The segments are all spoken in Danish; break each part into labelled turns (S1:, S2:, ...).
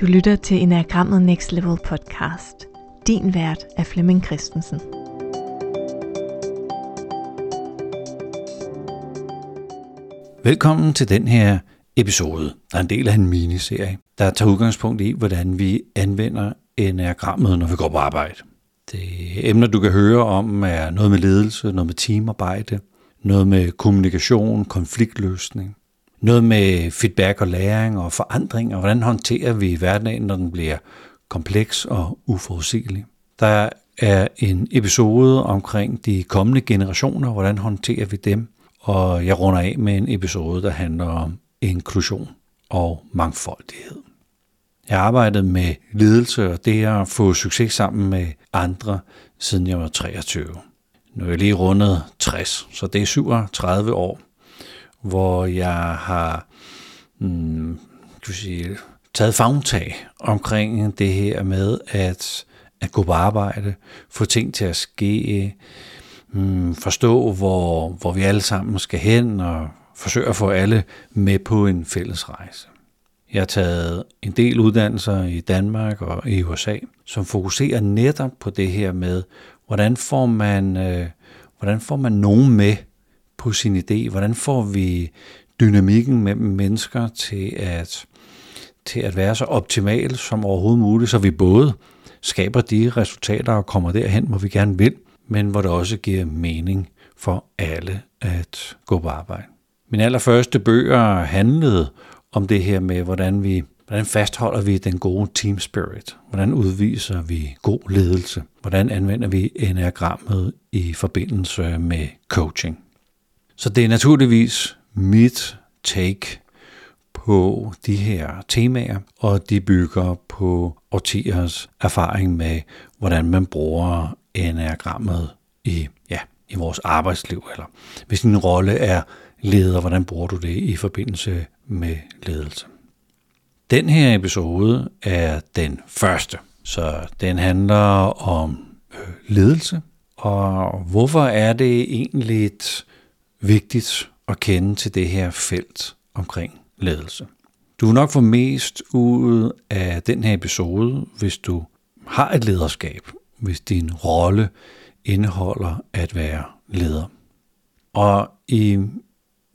S1: Du lytter til Enagrammet Next Level podcast. Din vært er Flemming Christensen.
S2: Velkommen til den her episode, der er en del af en miniserie, der tager udgangspunkt i, hvordan vi anvender enagrammet, når vi går på arbejde. Det emner, du kan høre om, er noget med ledelse, noget med teamarbejde, noget med kommunikation, konfliktløsning, noget med feedback og læring og forandring, og hvordan håndterer vi hverdagen, når den bliver kompleks og uforudsigelig. Der er en episode omkring de kommende generationer, hvordan håndterer vi dem, og jeg runder af med en episode, der handler om inklusion og mangfoldighed. Jeg har arbejdet med ledelse og det at få succes sammen med andre, siden jeg var 23. Nu er jeg lige rundet 60, så det er 37 år, hvor jeg har mm, kan sige, taget fagtag omkring det her med at, at gå på arbejde, få ting til at ske, mm, forstå, hvor, hvor vi alle sammen skal hen, og forsøge at få alle med på en fælles rejse. Jeg har taget en del uddannelser i Danmark og i USA, som fokuserer netop på det her med, hvordan får man, øh, hvordan får man nogen med på sin idé? Hvordan får vi dynamikken mellem mennesker til at, til at være så optimal som overhovedet muligt, så vi både skaber de resultater og kommer derhen, hvor vi gerne vil, men hvor det også giver mening for alle at gå på arbejde. Min allerførste bøger handlede om det her med, hvordan vi Hvordan fastholder vi den gode team spirit? Hvordan udviser vi god ledelse? Hvordan anvender vi enagrammet i forbindelse med coaching? Så det er naturligvis mit take på de her temaer, og de bygger på årtiers erfaring med, hvordan man bruger enagrammet i, ja, i vores arbejdsliv, eller hvis din rolle er leder, hvordan bruger du det i forbindelse med ledelse. Den her episode er den første, så den handler om øh, ledelse, og hvorfor er det egentlig vigtigt at kende til det her felt omkring ledelse. Du vil nok få mest ud af den her episode, hvis du har et lederskab, hvis din rolle indeholder at være leder. Og i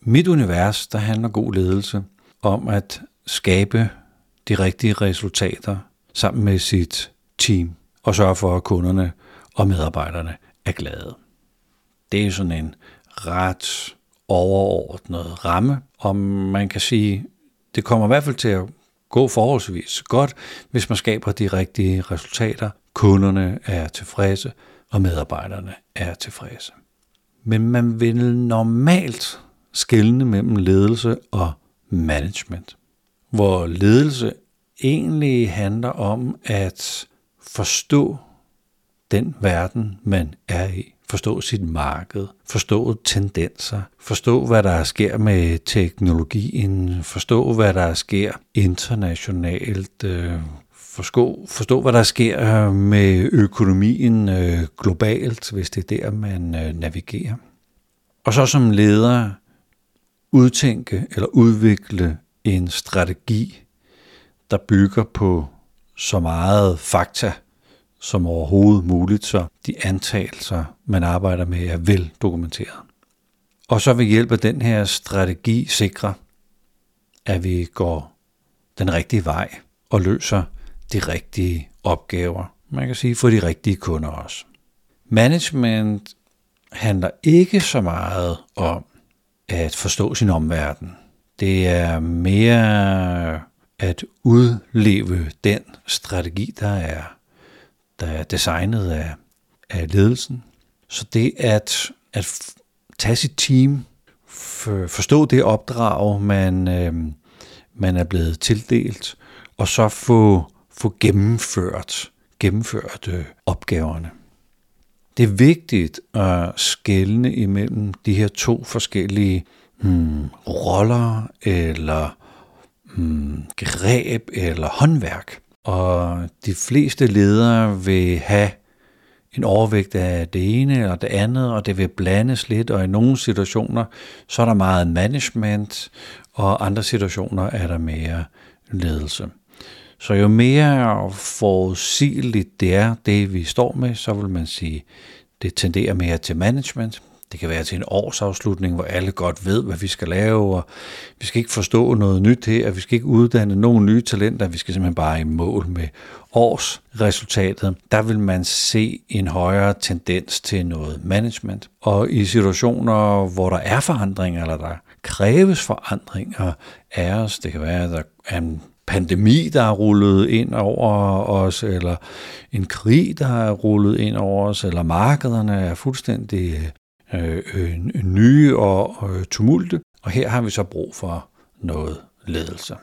S2: mit univers, der handler god ledelse om at skabe de rigtige resultater sammen med sit team og sørge for, at kunderne og medarbejderne er glade. Det er sådan en ret overordnet ramme, om man kan sige, det kommer i hvert fald til at gå forholdsvis godt, hvis man skaber de rigtige resultater. Kunderne er tilfredse, og medarbejderne er tilfredse. Men man vil normalt skelne mellem ledelse og management hvor ledelse egentlig handler om at forstå den verden, man er i. Forstå sit marked, forstå tendenser, forstå hvad der sker med teknologien, forstå hvad der sker internationalt, øh, forstå, forstå hvad der sker øh, med økonomien øh, globalt, hvis det er der, man øh, navigerer. Og så som leder udtænke eller udvikle en strategi, der bygger på så meget fakta som overhovedet muligt, så de antagelser, man arbejder med, er vel dokumenteret. Og så vil hjælp af den her strategi sikre, at vi går den rigtige vej og løser de rigtige opgaver. Man kan sige for de rigtige kunder også. Management handler ikke så meget om at forstå sin omverden. Det er mere at udleve den strategi, der er, der er designet af, af ledelsen. Så det at, at tage sit team, for, forstå det opdrag, man, øh, man er blevet tildelt, og så få, få gennemført, gennemført øh, opgaverne. Det er vigtigt at skelne imellem de her to forskellige hmm, roller eller hmm, greb eller håndværk. Og de fleste ledere vil have en overvægt af det ene eller det andet, og det vil blandes lidt, og i nogle situationer, så er der meget management, og andre situationer er der mere ledelse. Så jo mere forudsigeligt det er, det vi står med, så vil man sige, det tenderer mere til management. Det kan være til en årsafslutning, hvor alle godt ved, hvad vi skal lave, og vi skal ikke forstå noget nyt her, vi skal ikke uddanne nogen nye talenter, vi skal simpelthen bare i mål med årsresultatet. Der vil man se en højere tendens til noget management. Og i situationer, hvor der er forandringer, eller der kræves forandringer af os, det kan være, at der er en pandemi, der er rullet ind over os, eller en krig, der er rullet ind over os, eller markederne er fuldstændig øh, øh nye og øh, tumulte. Og her har vi så brug for noget ledelse.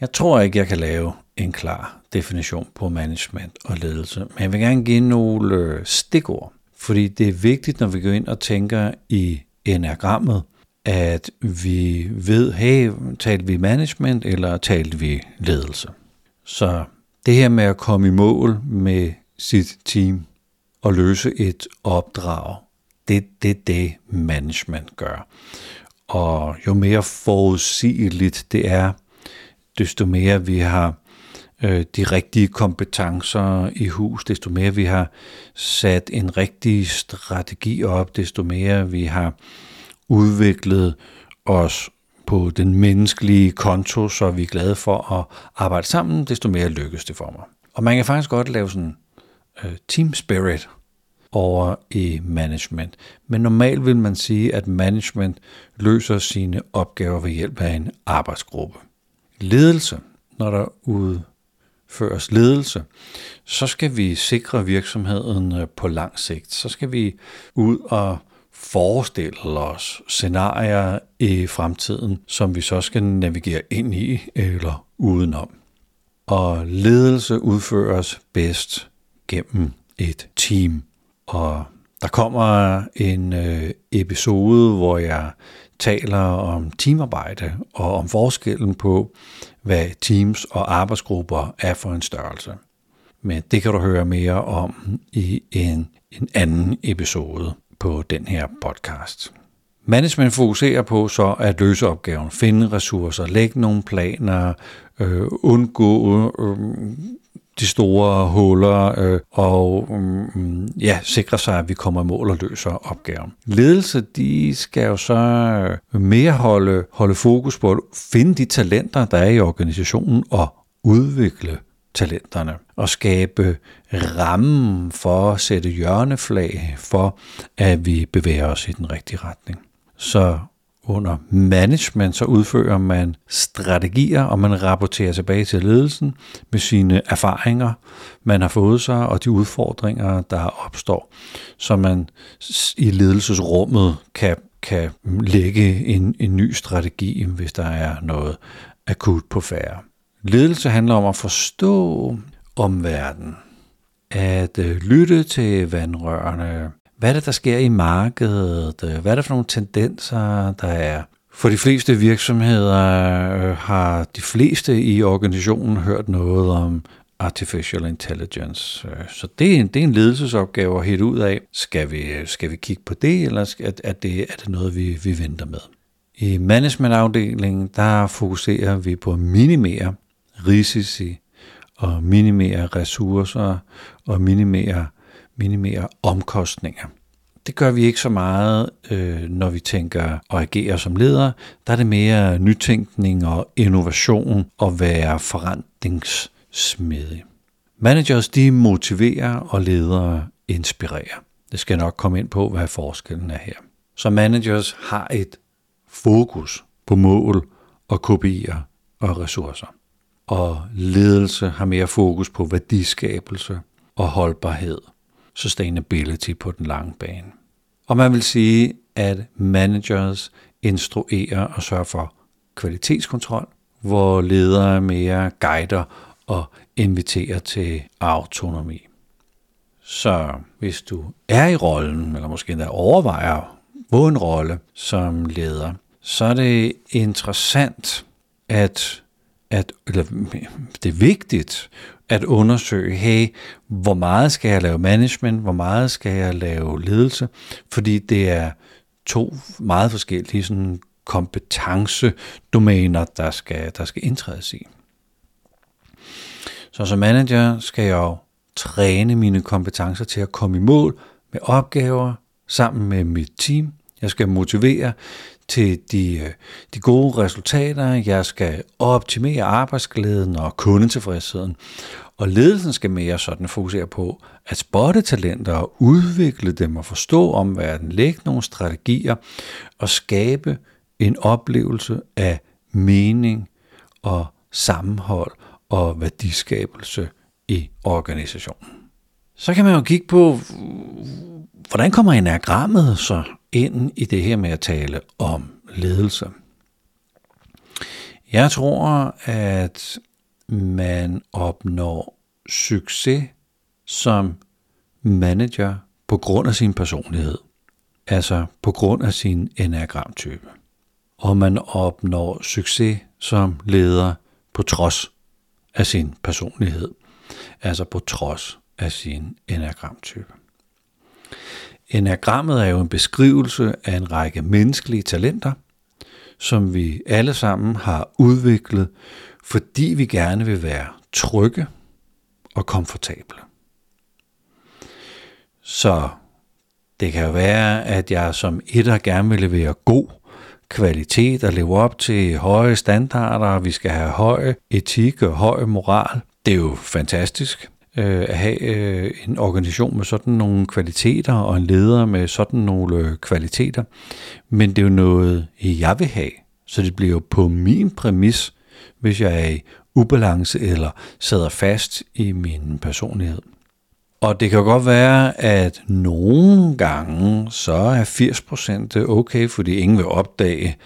S2: Jeg tror ikke, jeg kan lave en klar definition på management og ledelse, men jeg vil gerne give nogle øh, stikord, fordi det er vigtigt, når vi går ind og tænker i enagrammet, at vi ved, hey, talte vi management, eller talte vi ledelse? Så det her med at komme i mål med sit team og løse et opdrag, det det det, management gør. Og jo mere forudsigeligt det er, desto mere vi har øh, de rigtige kompetencer i hus, desto mere vi har sat en rigtig strategi op, desto mere vi har udviklet os på den menneskelige konto, så vi er glade for at arbejde sammen, desto mere lykkes det for mig. Og man kan faktisk godt lave sådan øh, team spirit over i management. Men normalt vil man sige, at management løser sine opgaver ved hjælp af en arbejdsgruppe. Ledelse, når der udføres ledelse, så skal vi sikre virksomheden øh, på lang sigt. Så skal vi ud og forestille os scenarier i fremtiden, som vi så skal navigere ind i eller udenom. Og ledelse udføres bedst gennem et team. Og der kommer en øh, episode, hvor jeg taler om teamarbejde og om forskellen på, hvad teams og arbejdsgrupper er for en størrelse. Men det kan du høre mere om i en, en anden episode på den her podcast. Management fokuserer på så at løse opgaven, finde ressourcer, lægge nogle planer, øh, undgå øh, de store huller øh, og øh, ja, sikre sig, at vi kommer i mål og løser opgaven. Ledelse, de skal jo så øh, mere holde, holde fokus på at finde de talenter, der er i organisationen og udvikle talenterne og skabe rammen for at sætte hjørneflag for, at vi bevæger os i den rigtige retning. Så under management, så udfører man strategier, og man rapporterer tilbage til ledelsen med sine erfaringer, man har fået sig, og de udfordringer, der opstår, så man i ledelsesrummet kan, kan lægge en, en ny strategi, hvis der er noget akut på færre. Ledelse handler om at forstå omverdenen, at øh, lytte til vandrørene, hvad er det, der sker i markedet, hvad er det for nogle tendenser, der er. For de fleste virksomheder øh, har de fleste i organisationen hørt noget om artificial intelligence. Øh, så det er en, det er en ledelsesopgave at hætte ud af. Skal vi, skal vi kigge på det, eller er, er, det, er det noget, vi, vi venter med? I managementafdelingen, der fokuserer vi på at minimere risici og minimere ressourcer og minimere, minimere omkostninger. Det gør vi ikke så meget, øh, når vi tænker og agerer som ledere. Der er det mere nytænkning og innovation og være forandringssmedig. Managers de motiverer og ledere inspirerer. Det skal nok komme ind på, hvad forskellen er her. Så managers har et fokus på mål og kopier og ressourcer og ledelse har mere fokus på værdiskabelse og holdbarhed, sustainability på den lange bane. Og man vil sige, at managers instruerer og sørger for kvalitetskontrol, hvor ledere mere guider og inviterer til autonomi. Så hvis du er i rollen, eller måske endda overvejer på en rolle som leder, så er det interessant at at, eller det er vigtigt at undersøge, hey, hvor meget skal jeg lave management, hvor meget skal jeg lave ledelse, fordi det er to meget forskellige sådan, kompetencedomæner, der skal, der skal indtrædes i. Så som manager skal jeg jo træne mine kompetencer til at komme i mål med opgaver sammen med mit team. Jeg skal motivere til de, øh, de gode resultater. Jeg skal optimere arbejdsglæden og kundetilfredsheden. Og ledelsen skal mere sådan fokusere på at spotte talenter og udvikle dem og forstå om lægge nogle strategier og skabe en oplevelse af mening og sammenhold og værdiskabelse i organisationen. Så kan man jo kigge på, hvordan kommer enagrammet så ind i det her med at tale om ledelse? Jeg tror, at man opnår succes som manager på grund af sin personlighed. Altså på grund af sin enagramtype. Og man opnår succes som leder på trods af sin personlighed. Altså på trods af sin enagramtype. Enagrammet er jo en beskrivelse af en række menneskelige talenter, som vi alle sammen har udviklet, fordi vi gerne vil være trygge og komfortable. Så det kan være, at jeg som etter gerne vil levere god kvalitet og leve op til høje standarder, vi skal have høj etik og høj moral. Det er jo fantastisk øh, at have øh, en organisation med sådan nogle kvaliteter og en leder med sådan nogle øh, kvaliteter. Men det er jo noget, jeg vil have. Så det bliver jo på min præmis, hvis jeg er i ubalance eller sidder fast i min personlighed. Og det kan jo godt være, at nogle gange så er 80% okay, fordi ingen vil opdage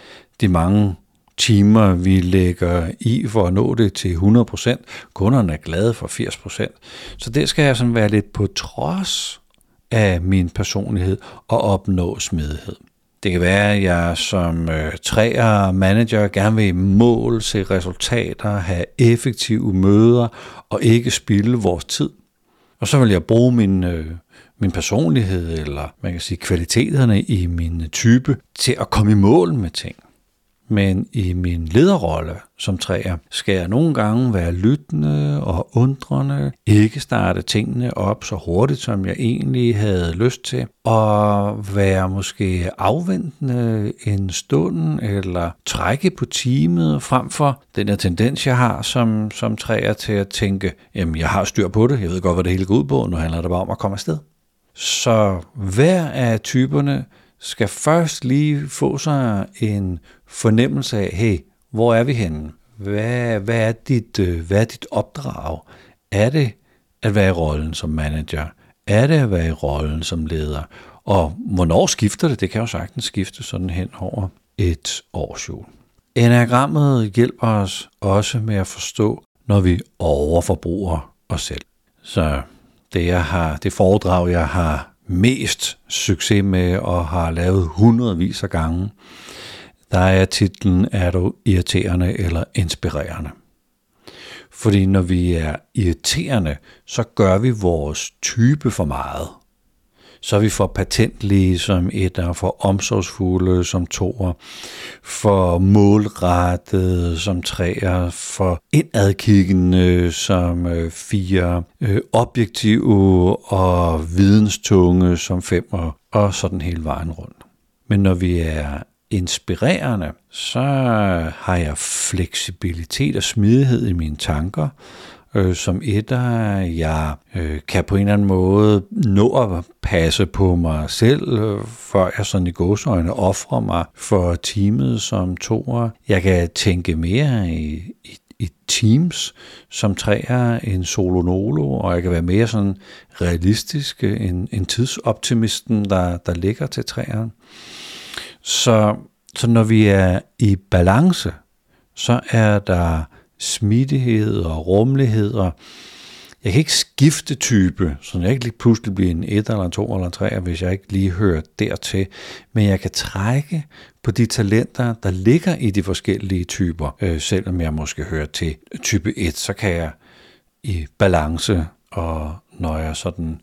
S2: de mange timer, vi lægger i for at nå det til 100%. Kunderne er glade for 80%. Så det skal jeg sådan være lidt på trods af min personlighed og opnå smidighed. Det kan være, at jeg som øh, træer manager gerne vil mål, se resultater, have effektive møder og ikke spilde vores tid. Og så vil jeg bruge min, øh, min personlighed, eller man kan sige kvaliteterne i min type, til at komme i mål med ting. Men i min lederrolle som træer skal jeg nogle gange være lyttende og undrende, ikke starte tingene op så hurtigt, som jeg egentlig havde lyst til, og være måske afventende en stund, eller trække på timet frem for den her tendens, jeg har som, som træer til at tænke, jamen jeg har styr på det, jeg ved godt, hvad det hele går ud på, nu handler det bare om at komme afsted. Så hver af typerne skal først lige få sig en fornemmelse af, hey, hvor er vi henne? Hvad, hvad, er dit, øh, hvad er dit opdrag? Er det at være i rollen som manager? Er det at være i rollen som leder? Og hvornår skifter det? Det kan jo sagtens skifte sådan hen over et årsjul. Enagrammet hjælper os også med at forstå, når vi overforbruger os selv. Så det, jeg har, det foredrag, jeg har mest succes med og har lavet hundredvis af gange, der er titlen Er du irriterende eller inspirerende? Fordi når vi er irriterende, så gør vi vores type for meget. Så er vi for patentlige som et, og for omsorgsfulde som toer, for målrettet som træer, for indadkiggende som øh, fire, øh, objektive og videnstunge som femmer, og sådan hele vejen rundt. Men når vi er inspirerende, så har jeg fleksibilitet og smidighed i mine tanker, øh, som etter. jeg øh, kan på en eller anden måde nå at passe på mig selv, øh, før jeg sådan i godsøjne offrer mig for teamet som toer. Jeg kan tænke mere i, i i teams som træer en solo nolo, og jeg kan være mere sådan realistisk end, end tidsoptimisten, der, der ligger til træerne. Så, så når vi er i balance, så er der smidighed og rummelighed, og jeg kan ikke skifte type, så jeg ikke lige pludselig bliver en 1 eller en 2 eller en 3, hvis jeg ikke lige hører dertil. Men jeg kan trække på de talenter, der ligger i de forskellige typer. Øh, selvom jeg måske hører til type 1, så kan jeg i balance, og når jeg sådan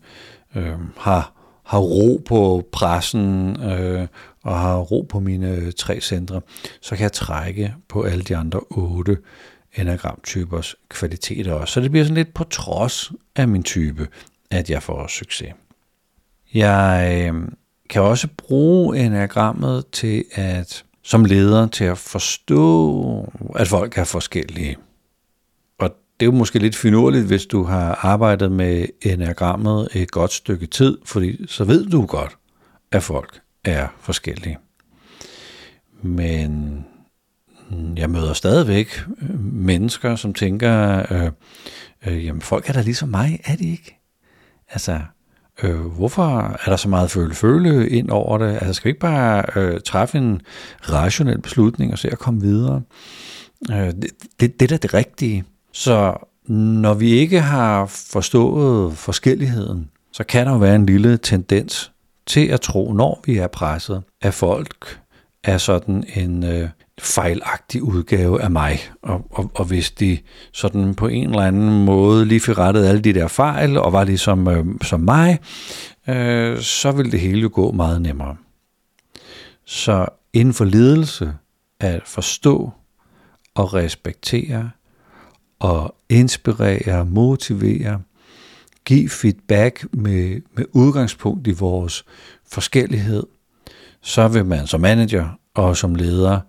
S2: øh, har, har ro på pressen, øh, og har ro på mine tre centre, så kan jeg trække på alle de andre otte enagramtypers kvaliteter også. Så det bliver sådan lidt på trods af min type, at jeg får succes. Jeg øh, kan også bruge enagrammet til at som leder til at forstå, at folk er forskellige. Og det er jo måske lidt finurligt, hvis du har arbejdet med enagrammet et godt stykke tid, fordi så ved du godt, at folk er forskellige. Men jeg møder stadigvæk øh, mennesker, som tænker, øh, øh, jamen folk er da ligesom mig, er de ikke? Altså, øh, hvorfor er der så meget føle-føle ind over det? Altså skal vi ikke bare øh, træffe en rationel beslutning og se at komme videre? Øh, det, det, det er da det rigtige. Så når vi ikke har forstået forskelligheden, så kan der jo være en lille tendens til at tro, når vi er presset, at folk er sådan en øh, fejlagtig udgave af mig. Og, og, og hvis de sådan på en eller anden måde lige fik rettet alle de der fejl, og var ligesom øh, som mig, øh, så ville det hele jo gå meget nemmere. Så inden for ledelse, at forstå og respektere og inspirere, motivere, give feedback med, med udgangspunkt i vores forskellighed, så vil man som manager og som leder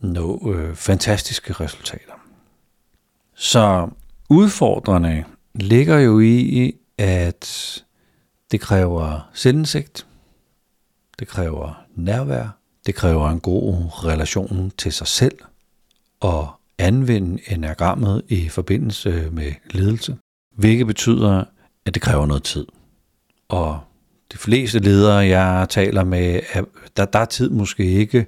S2: nå øh, fantastiske resultater. Så udfordrende ligger jo i, at det kræver selvindsigt, det kræver nærvær, det kræver en god relation til sig selv og anvende enagrammet i forbindelse med ledelse, hvilket betyder, at det kræver noget tid. Og de fleste ledere, jeg taler med, der, der er tid måske ikke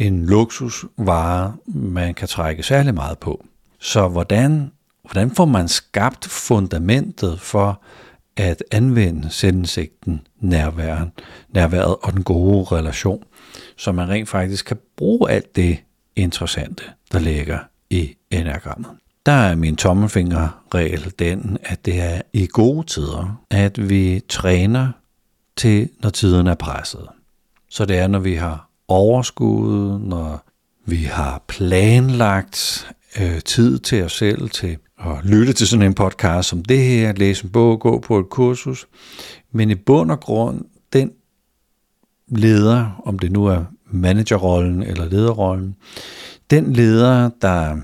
S2: en luksusvare, man kan trække særlig meget på. Så hvordan, hvordan får man skabt fundamentet for at anvende selvindsigten, nærværen, nærværet og den gode relation, så man rent faktisk kan bruge alt det interessante, der ligger i enagrammet. Der er min tommelfingerregel den, at det er i gode tider, at vi træner til, når tiden er presset. Så det er, når vi har overskud, når vi har planlagt øh, tid til os selv til at lytte til sådan en podcast som det her, læse en bog, gå på et kursus. Men i bund og grund, den leder, om det nu er managerrollen eller lederrollen, den leder, der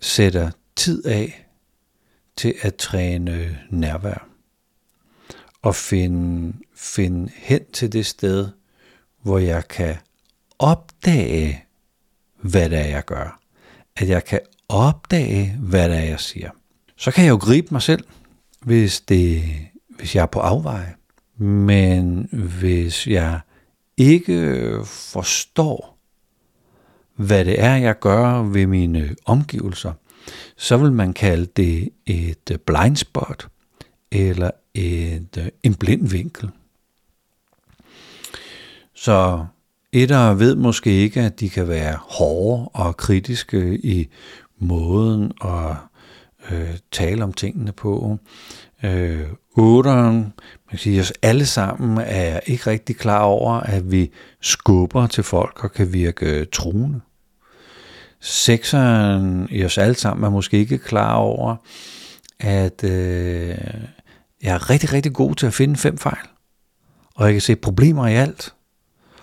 S2: sætter tid af til at træne nærvær og finde, finde hen til det sted, hvor jeg kan opdage, hvad det er, jeg gør. At jeg kan opdage, hvad det er, jeg siger. Så kan jeg jo gribe mig selv, hvis, det, hvis jeg er på afveje. Men hvis jeg ikke forstår, hvad det er, jeg gør ved mine omgivelser, så vil man kalde det et blind spot eller et, en blind vinkel. Så Etter ved måske ikke, at de kan være hårde og kritiske i måden at øh, tale om tingene på. Øh, otteren, man kan sige, os alle sammen er ikke rigtig klar over, at vi skubber til folk og kan virke truende. Sekseren i os alle sammen er måske ikke klar over, at øh, jeg er rigtig, rigtig god til at finde fem fejl. Og jeg kan se problemer i alt.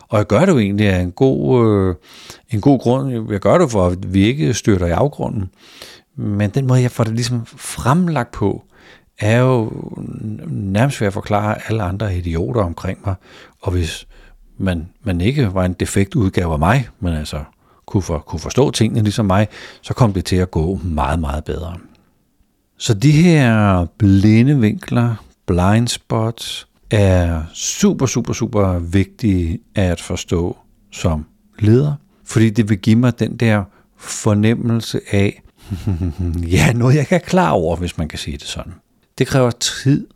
S2: Og jeg gør det jo egentlig af en god, øh, en god grund. Jeg gør det for, at vi ikke styrter i afgrunden. Men den måde, jeg får det ligesom fremlagt på, er jo nærmest ved at forklare alle andre idioter omkring mig. Og hvis man, man ikke var en defekt udgave af mig, men altså kunne, for, kunne forstå tingene ligesom mig, så kom det til at gå meget, meget bedre. Så de her blinde vinkler, blind spots, er super, super, super vigtige at forstå som leder, fordi det vil give mig den der fornemmelse af, ja, noget jeg kan klar over, hvis man kan sige det sådan. Det kræver tid,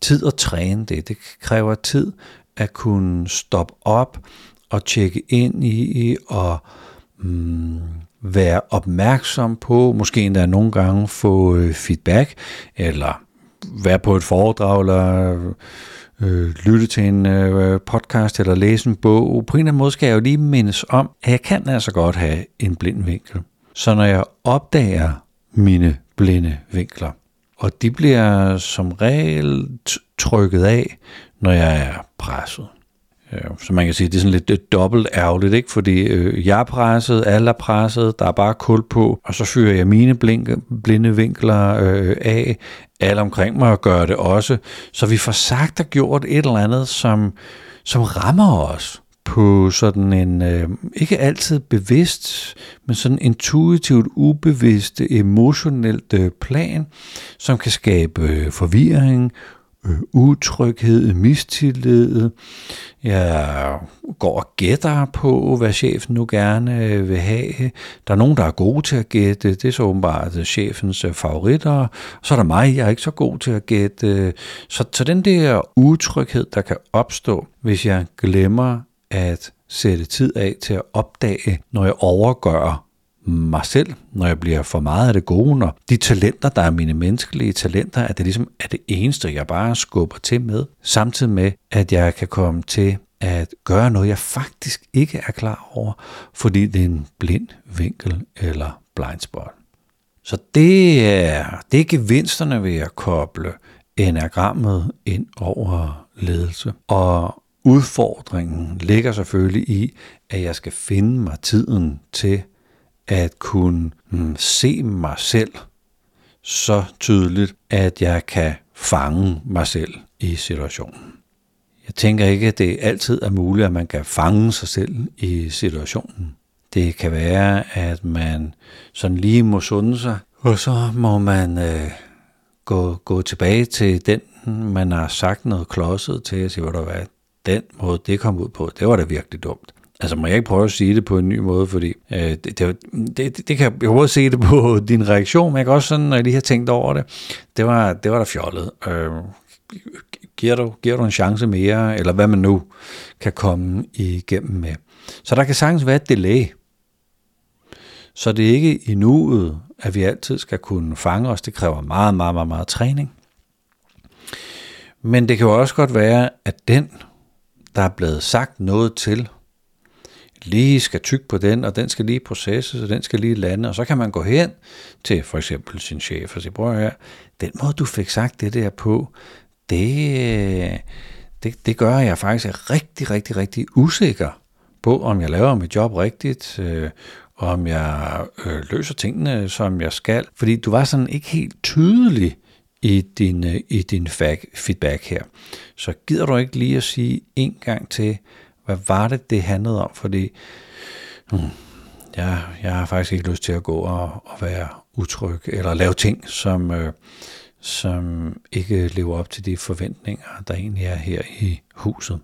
S2: tid at træne det. Det kræver tid at kunne stoppe op og tjekke ind i og mm, være opmærksom på, måske endda nogle gange få øh, feedback, eller være på et foredrag, eller øh, lytte til en øh, podcast eller læse en bog. På en eller anden måde skal jeg jo lige mindes om, at jeg kan altså godt have en blind vinkel. Så når jeg opdager mine blinde vinkler, og de bliver som regel trykket af, når jeg er presset. Øh, så man kan sige, det er sådan lidt, dobbelt ærgerligt, ikke? fordi øh, jeg er presset, alle er presset, der er bare kul på, og så fyrer jeg mine blinke, blinde vinkler øh, af, alle omkring mig og gør det også. Så vi får sagt og gjort et eller andet, som, som rammer os på sådan en, øh, ikke altid bevidst, men sådan intuitivt ubevidst, emotionelt øh, plan, som kan skabe øh, forvirring, øh, utryghed, mistillid. Jeg går og gætter på, hvad chefen nu gerne øh, vil have. Der er nogen, der er gode til at gætte. Det er så åbenbart øh, chefens øh, favoritter. Så er der mig, jeg er ikke så god til at gætte. Så, så den der utryghed, der kan opstå, hvis jeg glemmer at sætte tid af til at opdage, når jeg overgør mig selv, når jeg bliver for meget af det gode, når de talenter, der er mine menneskelige talenter, at det ligesom er det eneste, jeg bare skubber til med, samtidig med, at jeg kan komme til at gøre noget, jeg faktisk ikke er klar over, fordi det er en blind vinkel eller blind spot. Så det er, det er gevinsterne ved at koble enagrammet ind over ledelse. Og udfordringen ligger selvfølgelig i, at jeg skal finde mig tiden til at kunne mm, se mig selv så tydeligt, at jeg kan fange mig selv i situationen. Jeg tænker ikke, at det altid er muligt, at man kan fange sig selv i situationen. Det kan være, at man sådan lige må sunde sig, og så må man øh, gå, gå tilbage til den, man har sagt noget klodset til, og sige, hvor der var, den måde, det kom ud på, det var da virkelig dumt. Altså må jeg ikke prøve at sige det på en ny måde, fordi øh, det, det, det, det kan jeg både se det på din reaktion, men jeg kan også sådan, når jeg lige har tænkt over det, det var, det var da fjollet. Øh, giver, du, giver du en chance mere, eller hvad man nu kan komme igennem med. Så der kan sagtens være et delay. Så det er ikke i nuet, at vi altid skal kunne fange os. Det kræver meget, meget, meget, meget træning. Men det kan jo også godt være, at den, der er blevet sagt noget til, lige skal tykke på den, og den skal lige processes, og den skal lige lande, og så kan man gå hen til for eksempel sin chef og sige, prøv her, den måde du fik sagt det der på, det, det, det gør, at jeg faktisk er rigtig, rigtig, rigtig usikker på, om jeg laver mit job rigtigt, øh, om jeg øh, løser tingene, som jeg skal. Fordi du var sådan ikke helt tydelig i din, øh, i din feedback her. Så gider du ikke lige at sige en gang til, hvad var det, det handlede om? Fordi hmm, jeg, jeg har faktisk ikke lyst til at gå og, og være utryg, eller lave ting, som, øh, som ikke lever op til de forventninger, der egentlig er her i huset.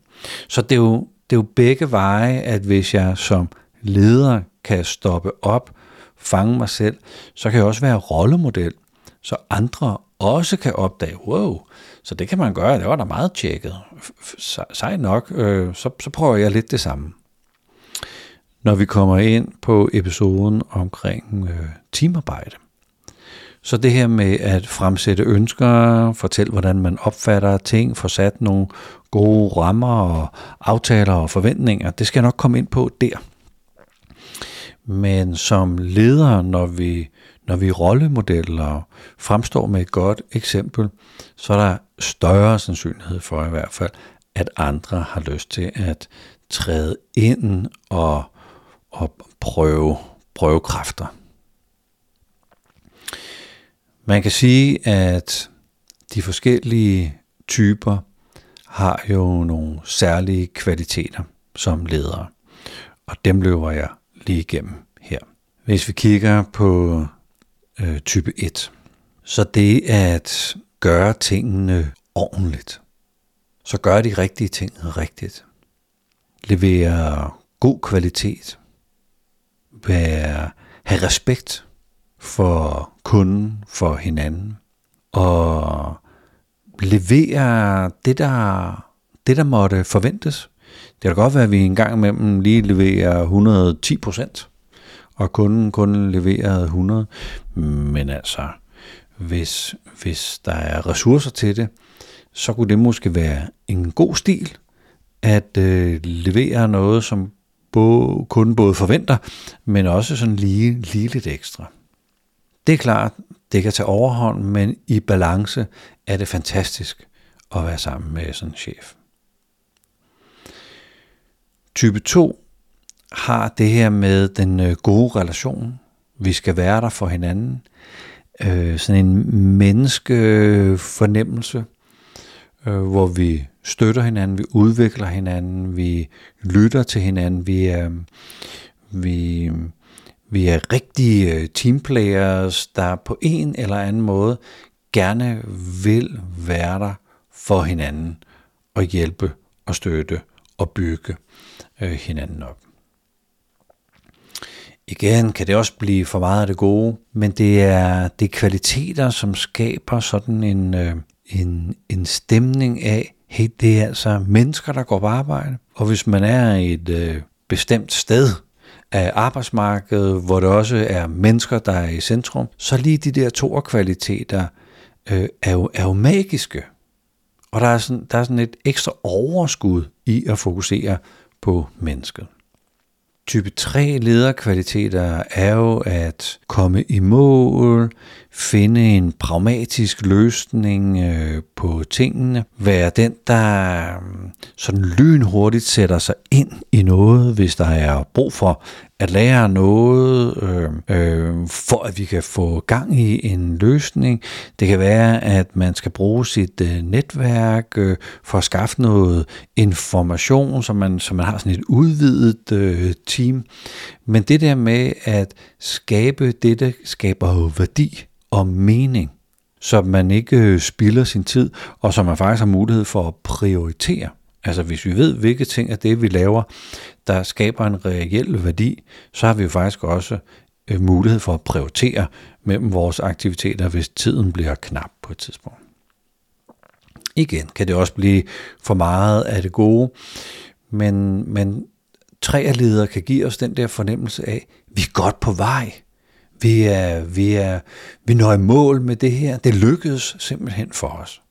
S2: Så det er jo, det er jo begge veje, at hvis jeg som leder kan stoppe op, fange mig selv, så kan jeg også være rollemodel, så andre også kan opdage, wow, så det kan man gøre, det var da meget tjekket. Sej nok, øh, så, så prøver jeg lidt det samme. Når vi kommer ind på episoden omkring øh, teamarbejde, så det her med at fremsætte ønsker, fortælle hvordan man opfatter ting, få sat nogle gode rammer og aftaler og forventninger, det skal jeg nok komme ind på der. Men som leder, når vi, når vi rollemodeller fremstår med et godt eksempel, så er der større sandsynlighed for i hvert fald, at andre har lyst til at træde ind og, og prøve, prøve kræfter. Man kan sige, at de forskellige typer har jo nogle særlige kvaliteter som ledere, og dem løber jeg lige igennem her. Hvis vi kigger på øh, type 1, så det at gøre tingene ordentligt, så gør de rigtige ting rigtigt. Levere god kvalitet. Være, have respekt for kunden, for hinanden. Og levere det, der, det, der måtte forventes. Det kan godt være, at vi en gang imellem lige leverer 110 procent, og kunden kun leverede 100. Men altså, hvis, hvis der er ressourcer til det, så kunne det måske være en god stil at øh, levere noget, som både, kunden både forventer, men også sådan lige, lige lidt ekstra. Det er klart, det kan tage overhånd, men i balance er det fantastisk at være sammen med sådan en chef. Type 2 har det her med den øh, gode relation. Vi skal være der for hinanden. Øh, sådan en menneskefornemmelse, øh, hvor vi støtter hinanden, vi udvikler hinanden, vi lytter til hinanden, vi er, vi, vi er rigtige øh, teamplayers, der på en eller anden måde gerne vil være der for hinanden og hjælpe og støtte og bygge øh, hinanden op. Igen kan det også blive for meget af det gode, men det er, det er kvaliteter, som skaber sådan en, øh, en, en stemning af, hey, det er altså mennesker, der går på arbejde. Og hvis man er et øh, bestemt sted af arbejdsmarkedet, hvor det også er mennesker, der er i centrum, så lige de der to kvaliteter øh, er, jo, er jo magiske. Og der er, sådan, der er sådan et ekstra overskud i at fokusere på mennesket. Type 3 lederkvaliteter er jo at komme i mål, finde en pragmatisk løsning øh, på tingene, være den, der mm, sådan lynhurtigt sætter sig ind i noget, hvis der er brug for at lære noget, øh, øh, for at vi kan få gang i en løsning. Det kan være, at man skal bruge sit øh, netværk øh, for at skaffe noget information, så man, så man har sådan et udvidet øh, team. Men det der med at skabe det, der skaber værdi og mening, så man ikke øh, spilder sin tid, og så man faktisk har mulighed for at prioritere. Altså hvis vi ved, hvilke ting er det, vi laver, der skaber en reel værdi, så har vi jo faktisk også øh, mulighed for at prioritere mellem vores aktiviteter, hvis tiden bliver knap på et tidspunkt. Igen kan det også blive for meget af det gode, men, men træerledere kan give os den der fornemmelse af, vi er godt på vej. Vi er, vi er, vi når i mål med det her. Det lykkedes simpelthen for os.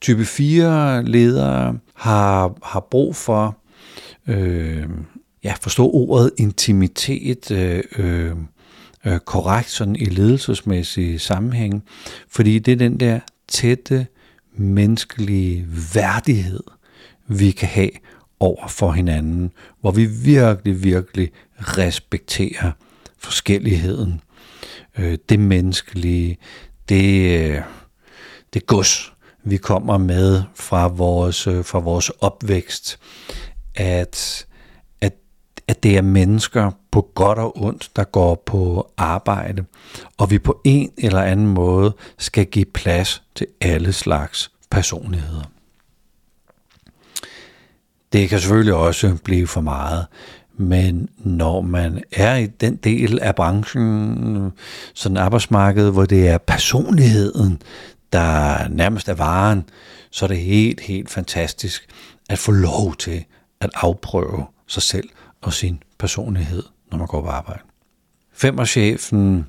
S2: Type 4 ledere har, har brug for øh, ja, forstå ordet intimitet øh, øh, øh korrekt sådan i ledelsesmæssige sammenhæng, fordi det er den der tætte menneskelige værdighed, vi kan have over for hinanden, hvor vi virkelig, virkelig respekterer forskelligheden, øh, det menneskelige, det, øh, det gods, vi kommer med fra vores, øh, fra vores opvækst, at, at, at det er mennesker på godt og ondt, der går på arbejde, og vi på en eller anden måde skal give plads til alle slags personligheder. Det kan selvfølgelig også blive for meget, men når man er i den del af branchen, sådan arbejdsmarkedet, hvor det er personligheden, der nærmest er varen, så er det helt, helt fantastisk at få lov til at afprøve sig selv og sin personlighed, når man går på arbejde. Femmerchefen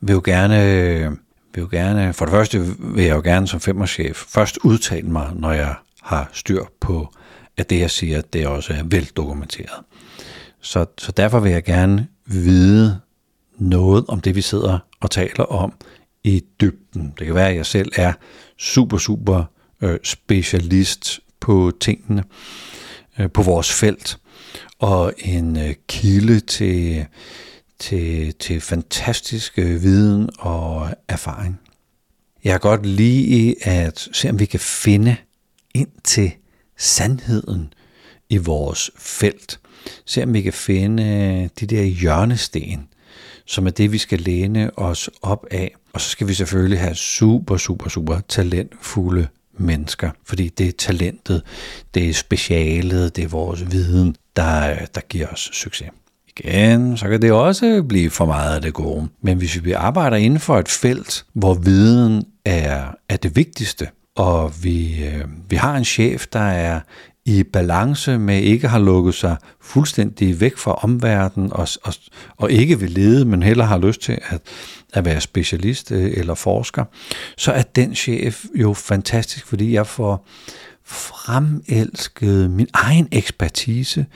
S2: vil jo gerne, vil jo gerne, for det første vil jeg jo gerne som femmerchef først udtale mig, når jeg har styr på, at det jeg siger, det også er veldokumenteret. Så, så derfor vil jeg gerne vide noget om det, vi sidder og taler om i dybden. Det kan være, at jeg selv er super, super øh, specialist på tingene, øh, på vores felt, og en øh, kilde til, til, til fantastisk øh, viden og erfaring. Jeg kan godt lide at se, om vi kan finde ind til sandheden i vores felt. Se om vi kan finde øh, de der hjørnesten, som er det, vi skal læne os op af. Og så skal vi selvfølgelig have super, super, super talentfulde mennesker, fordi det er talentet, det er specialet, det er vores viden, der, der giver os succes. Igen, så kan det også blive for meget af det gode. Men hvis vi arbejder inden for et felt, hvor viden er, er det vigtigste, og vi, øh, vi har en chef, der er i balance med ikke har lukket sig fuldstændig væk fra omverdenen og, og, og ikke vil lede, men heller har lyst til at, at være specialist øh, eller forsker, så er den chef jo fantastisk, fordi jeg får, fremelsket min egen ekspertise.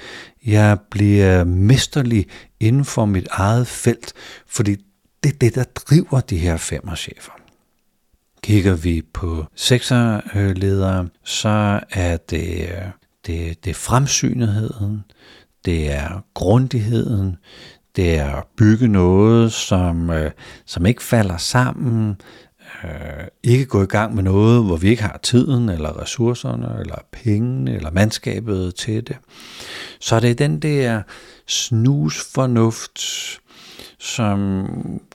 S2: Jeg bliver mesterlig inden for mit eget felt, fordi det er det, der driver de her chefer. Kigger vi på sekserledere, så er det, øh, det, det er fremsynetheden, det er grundigheden, det er at bygge noget, som, øh, som ikke falder sammen, øh, ikke gå i gang med noget, hvor vi ikke har tiden, eller ressourcerne, eller pengene, eller mandskabet til det. Så det er den der snusfornuft, som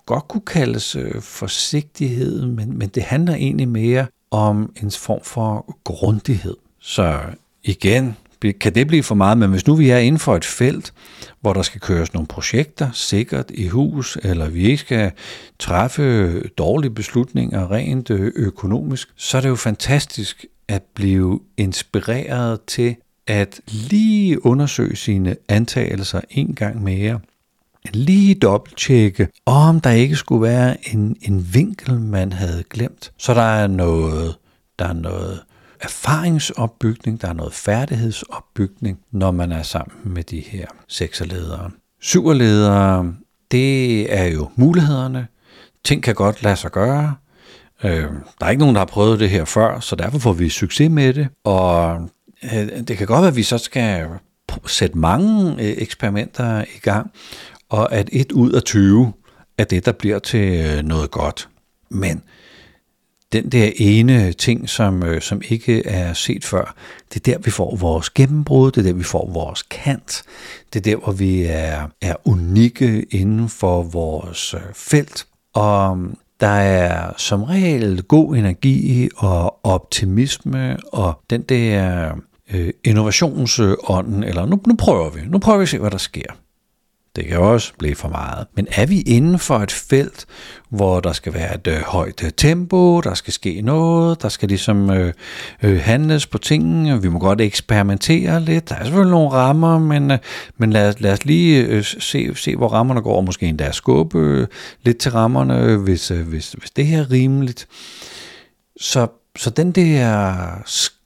S2: godt kunne kaldes øh, forsigtighed, men, men det handler egentlig mere om en form for grundighed. Så igen, kan det blive for meget, men hvis nu vi er inden for et felt, hvor der skal køres nogle projekter sikkert i hus, eller vi ikke skal træffe dårlige beslutninger rent øh, økonomisk, så er det jo fantastisk at blive inspireret til at lige undersøge sine antagelser en gang mere. Lige dobbelttjekke, om der ikke skulle være en, en vinkel, man havde glemt. Så der er noget, der er noget erfaringsopbygning, der er noget færdighedsopbygning, når man er sammen med de her sekserledere. Syverledere, det er jo mulighederne. Ting kan godt lade sig gøre. Øh, der er ikke nogen, der har prøvet det her før, så derfor får vi succes med det. Og øh, det kan godt være, at vi så skal sætte mange øh, eksperimenter i gang, og at et ud af 20 er det, der bliver til øh, noget godt. Men den der ene ting, som, øh, som ikke er set før, det er der, vi får vores gennembrud, det er der, vi får vores kant, det er der, hvor vi er, er unikke inden for vores øh, felt. Og mm, der er som regel god energi og optimisme og den der øh, innovationsånden, eller nu, nu prøver vi, nu prøver vi at se, hvad der sker. Det kan også blive for meget. Men er vi inden for et felt, hvor der skal være et øh, højt øh, tempo, der skal ske noget, der skal ligesom øh, øh, handles på tingene, vi må godt eksperimentere lidt. Der er selvfølgelig nogle rammer, men, øh, men lad, lad os lige øh, se, se, hvor rammerne går, og måske endda skubbe øh, lidt til rammerne, hvis, øh, hvis, hvis det her er rimeligt. Så, så den der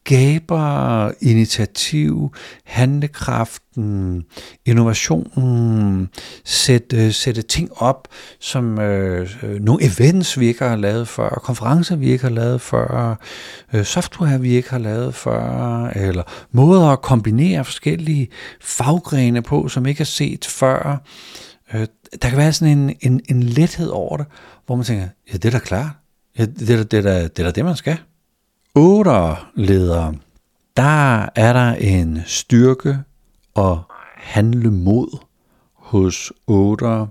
S2: skaber initiativ, handlekraften, innovationen, sætte, øh, sætte ting op, som øh, øh, nogle events, vi ikke har lavet før, konferencer, vi ikke har lavet før, øh, software, vi ikke har lavet før, eller måder at kombinere forskellige faggrene på, som ikke er set før. Øh, der kan være sådan en, en, en lethed over det, hvor man tænker, ja, det er da klart. Ja, det, er, det, er, det, er, det er det, man skal ledere, der er der en styrke og handlemod hos otter,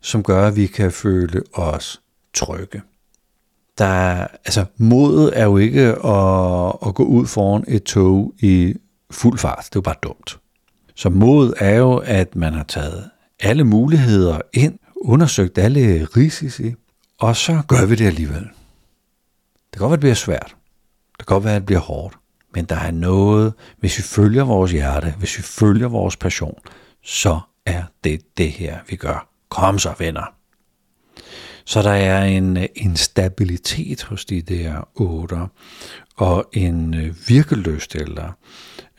S2: som gør, at vi kan føle os trygge. Der er, altså, modet er jo ikke at, at gå ud foran et tog i fuld fart. Det er jo bare dumt. Så mod er jo, at man har taget alle muligheder ind, undersøgt alle risici, og så gør vi det alligevel. Det kan godt være, det bliver svært. Det kan godt være, at det bliver hårdt, men der er noget, hvis vi følger vores hjerte, hvis vi følger vores passion, så er det det her, vi gør. Kom så, venner. Så der er en, en stabilitet hos de der otter, og en øh, virkeløst, eller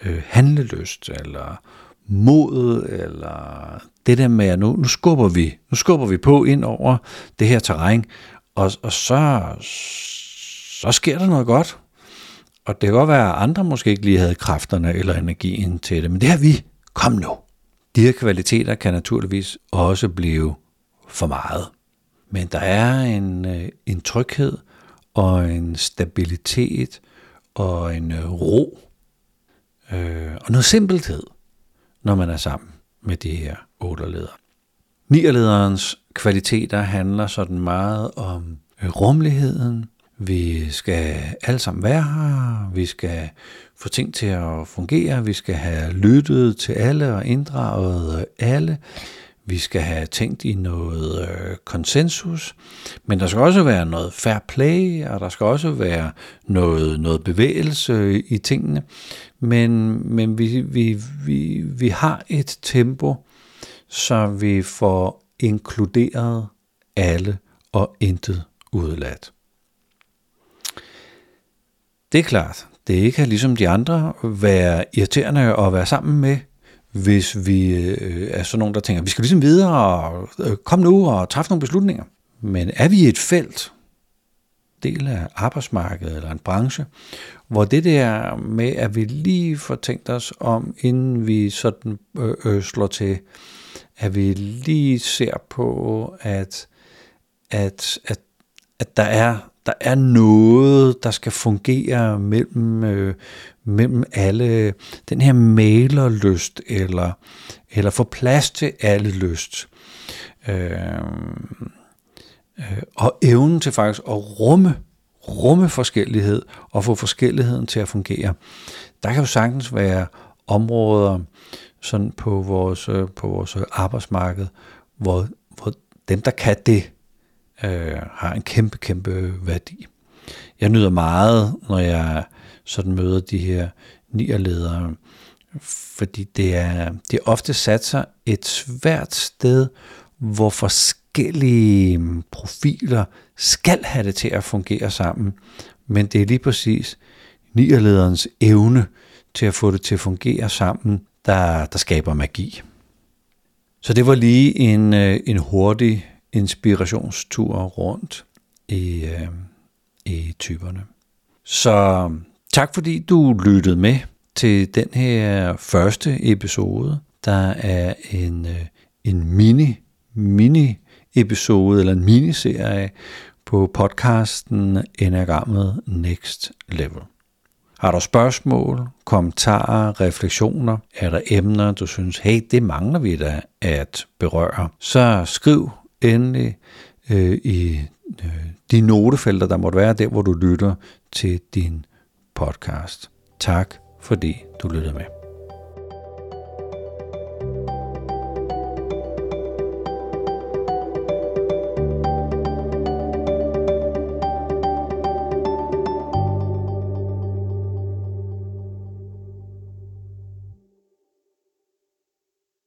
S2: øh, handlelyst, eller mod, eller det der med, at nu, nu, skubber vi, nu skubber vi på ind over det her terræn, og, og så, så sker der noget godt. Og det kan godt være, at andre måske ikke lige havde kræfterne eller energien til det, men det har vi. Kom nu. De her kvaliteter kan naturligvis også blive for meget. Men der er en, øh, en tryghed og en stabilitet og en øh, ro øh, og noget simpelthed, når man er sammen med de her otterledere. Nierlederens kvaliteter handler sådan meget om rumligheden, rummeligheden, vi skal alle sammen være her, vi skal få ting til at fungere, vi skal have lyttet til alle og inddraget alle, vi skal have tænkt i noget øh, konsensus, men der skal også være noget fair play, og der skal også være noget, noget bevægelse i tingene, men, men vi, vi, vi, vi har et tempo, så vi får inkluderet alle og intet udladt. Det er klart, det kan ikke ligesom de andre være irriterende at være sammen med, hvis vi øh, er sådan nogen, der tænker, vi skal ligesom videre og øh, kom nu og træffe nogle beslutninger. Men er vi i et felt, del af arbejdsmarkedet eller en branche, hvor det der med, at vi lige får tænkt os om, inden vi sådan øh, øh, slår til, at vi lige ser på, at, at, at, at der er der er noget, der skal fungere mellem, øh, mellem alle, den her malerlyst, eller, eller få plads til alle lyst. Øh, øh, og evnen til faktisk at rumme, rumme forskellighed, og få forskelligheden til at fungere. Der kan jo sagtens være områder sådan på vores, øh, på vores arbejdsmarked, hvor, hvor dem, der kan det, øh, har en kæmpe, kæmpe værdi. Jeg nyder meget, når jeg sådan møder de her nierledere, fordi det er, det er ofte sat sig et svært sted, hvor forskellige profiler skal have det til at fungere sammen. Men det er lige præcis nierlederens evne til at få det til at fungere sammen, der, der skaber magi. Så det var lige en, øh, en hurtig inspirationstur rundt i, øh, i typerne. Så tak fordi du lyttede med til den her første episode. Der er en, øh, en mini, mini episode eller en miniserie på podcasten Enagrammet Next Level. Har du spørgsmål, kommentarer, refleksioner? Er der emner, du synes, hey, det mangler vi da at berøre? Så skriv endelig øh, i øh, de notefelter, der måtte være der, hvor du lytter til din podcast. Tak fordi du lyttede med.